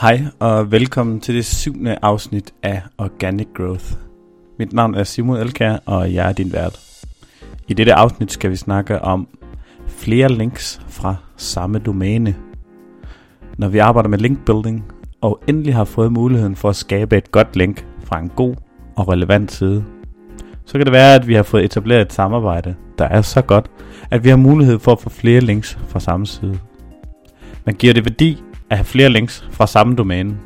Hej og velkommen til det syvende afsnit af Organic Growth. Mit navn er Simon Elkær, og jeg er din vært. I dette afsnit skal vi snakke om flere links fra samme domæne. Når vi arbejder med linkbuilding og endelig har fået muligheden for at skabe et godt link fra en god og relevant side, så kan det være, at vi har fået etableret et samarbejde, der er så godt, at vi har mulighed for at få flere links fra samme side. Man giver det værdi at have flere links fra samme domæne.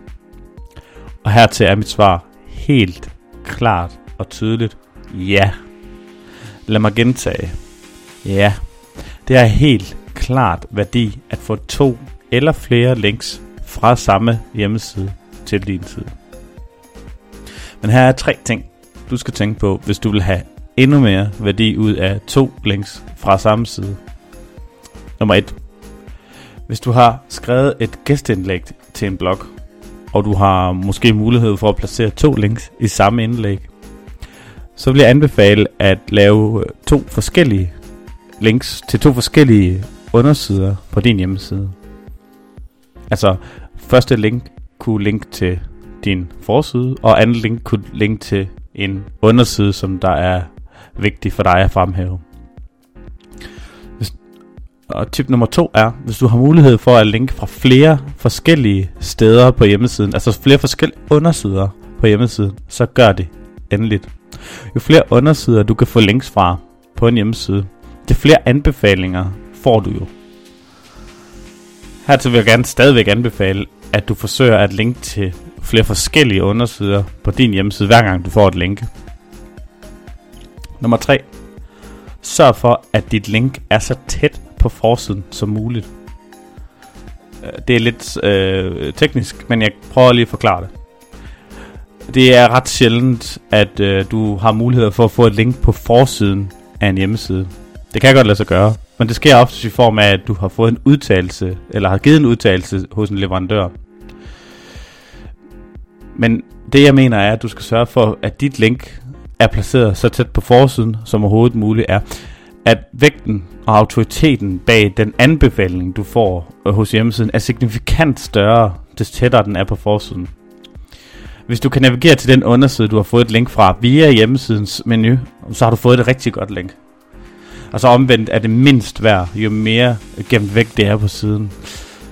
Og hertil er mit svar helt klart og tydeligt ja. Lad mig gentage. Ja, det er helt klart værdi at få to eller flere links fra samme hjemmeside til din side. Men her er tre ting, du skal tænke på, hvis du vil have endnu mere værdi ud af to links fra samme side. Nummer 1. Hvis du har skrevet et gæstindlæg til en blog, og du har måske mulighed for at placere to links i samme indlæg, så vil jeg anbefale at lave to forskellige links til to forskellige undersider på din hjemmeside. Altså, første link kunne link til din forside, og anden link kunne link til en underside, som der er vigtig for dig at fremhæve. Og tip nummer to er, hvis du har mulighed for at linke fra flere forskellige steder på hjemmesiden, altså flere forskellige undersider på hjemmesiden, så gør det endeligt. Jo flere undersider du kan få links fra på en hjemmeside, det flere anbefalinger får du jo. Hertil vil jeg gerne stadigvæk anbefale, at du forsøger at linke til flere forskellige undersider på din hjemmeside, hver gang du får et link. Nummer 3. Sørg for, at dit link er så tæt på forsiden som muligt. Øh, det er lidt øh, teknisk, men jeg prøver lige at forklare det. Det er ret sjældent, at øh, du har mulighed for at få et link på forsiden af en hjemmeside. Det kan godt lade sig gøre, men det sker ofte i form af, at du har fået en udtalelse, eller har givet en udtalelse hos en leverandør. Men det jeg mener er, at du skal sørge for, at dit link er placeret så tæt på forsiden som overhovedet muligt er at vægten og autoriteten bag den anbefaling, du får øh, hos hjemmesiden, er signifikant større, des tættere den er på forsiden. Hvis du kan navigere til den underside, du har fået et link fra via hjemmesidens menu, så har du fået et rigtig godt link. Og så omvendt er det mindst værd, jo mere gemt væk det er på siden.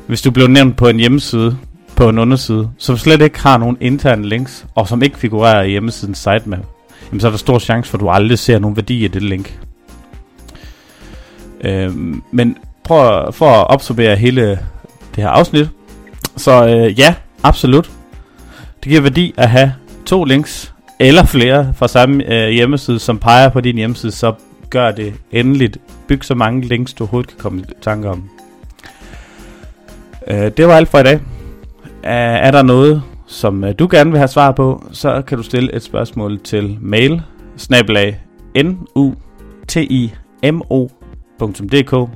Hvis du bliver nævnt på en hjemmeside, på en underside, som slet ikke har nogen interne links, og som ikke figurerer i hjemmesidens sitemap, jamen så er der stor chance for, at du aldrig ser nogen værdi i det link. Øh, men prøv for at opsummere hele det her afsnit. Så øh, ja, absolut. Det giver værdi at have to links eller flere fra samme øh, hjemmeside, som peger på din hjemmeside, så gør det endeligt. Byg så mange links, du overhovedet kan komme i tanke om. Øh, det var alt for i dag. Er, er der noget, som øh, du gerne vil have svar på, så kan du stille et spørgsmål til mail snabelag n u t i m o www.dk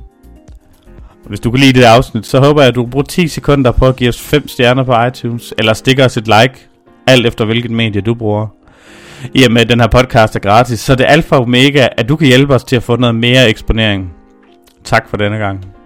Hvis du kan lide det afsnit, så håber jeg, at du bruger 10 sekunder på at give os 5 stjerner på iTunes, eller stikker os et like, alt efter hvilket medie du bruger. I og med, at den her podcast er gratis, så det alfa og omega, at du kan hjælpe os til at få noget mere eksponering. Tak for denne gang.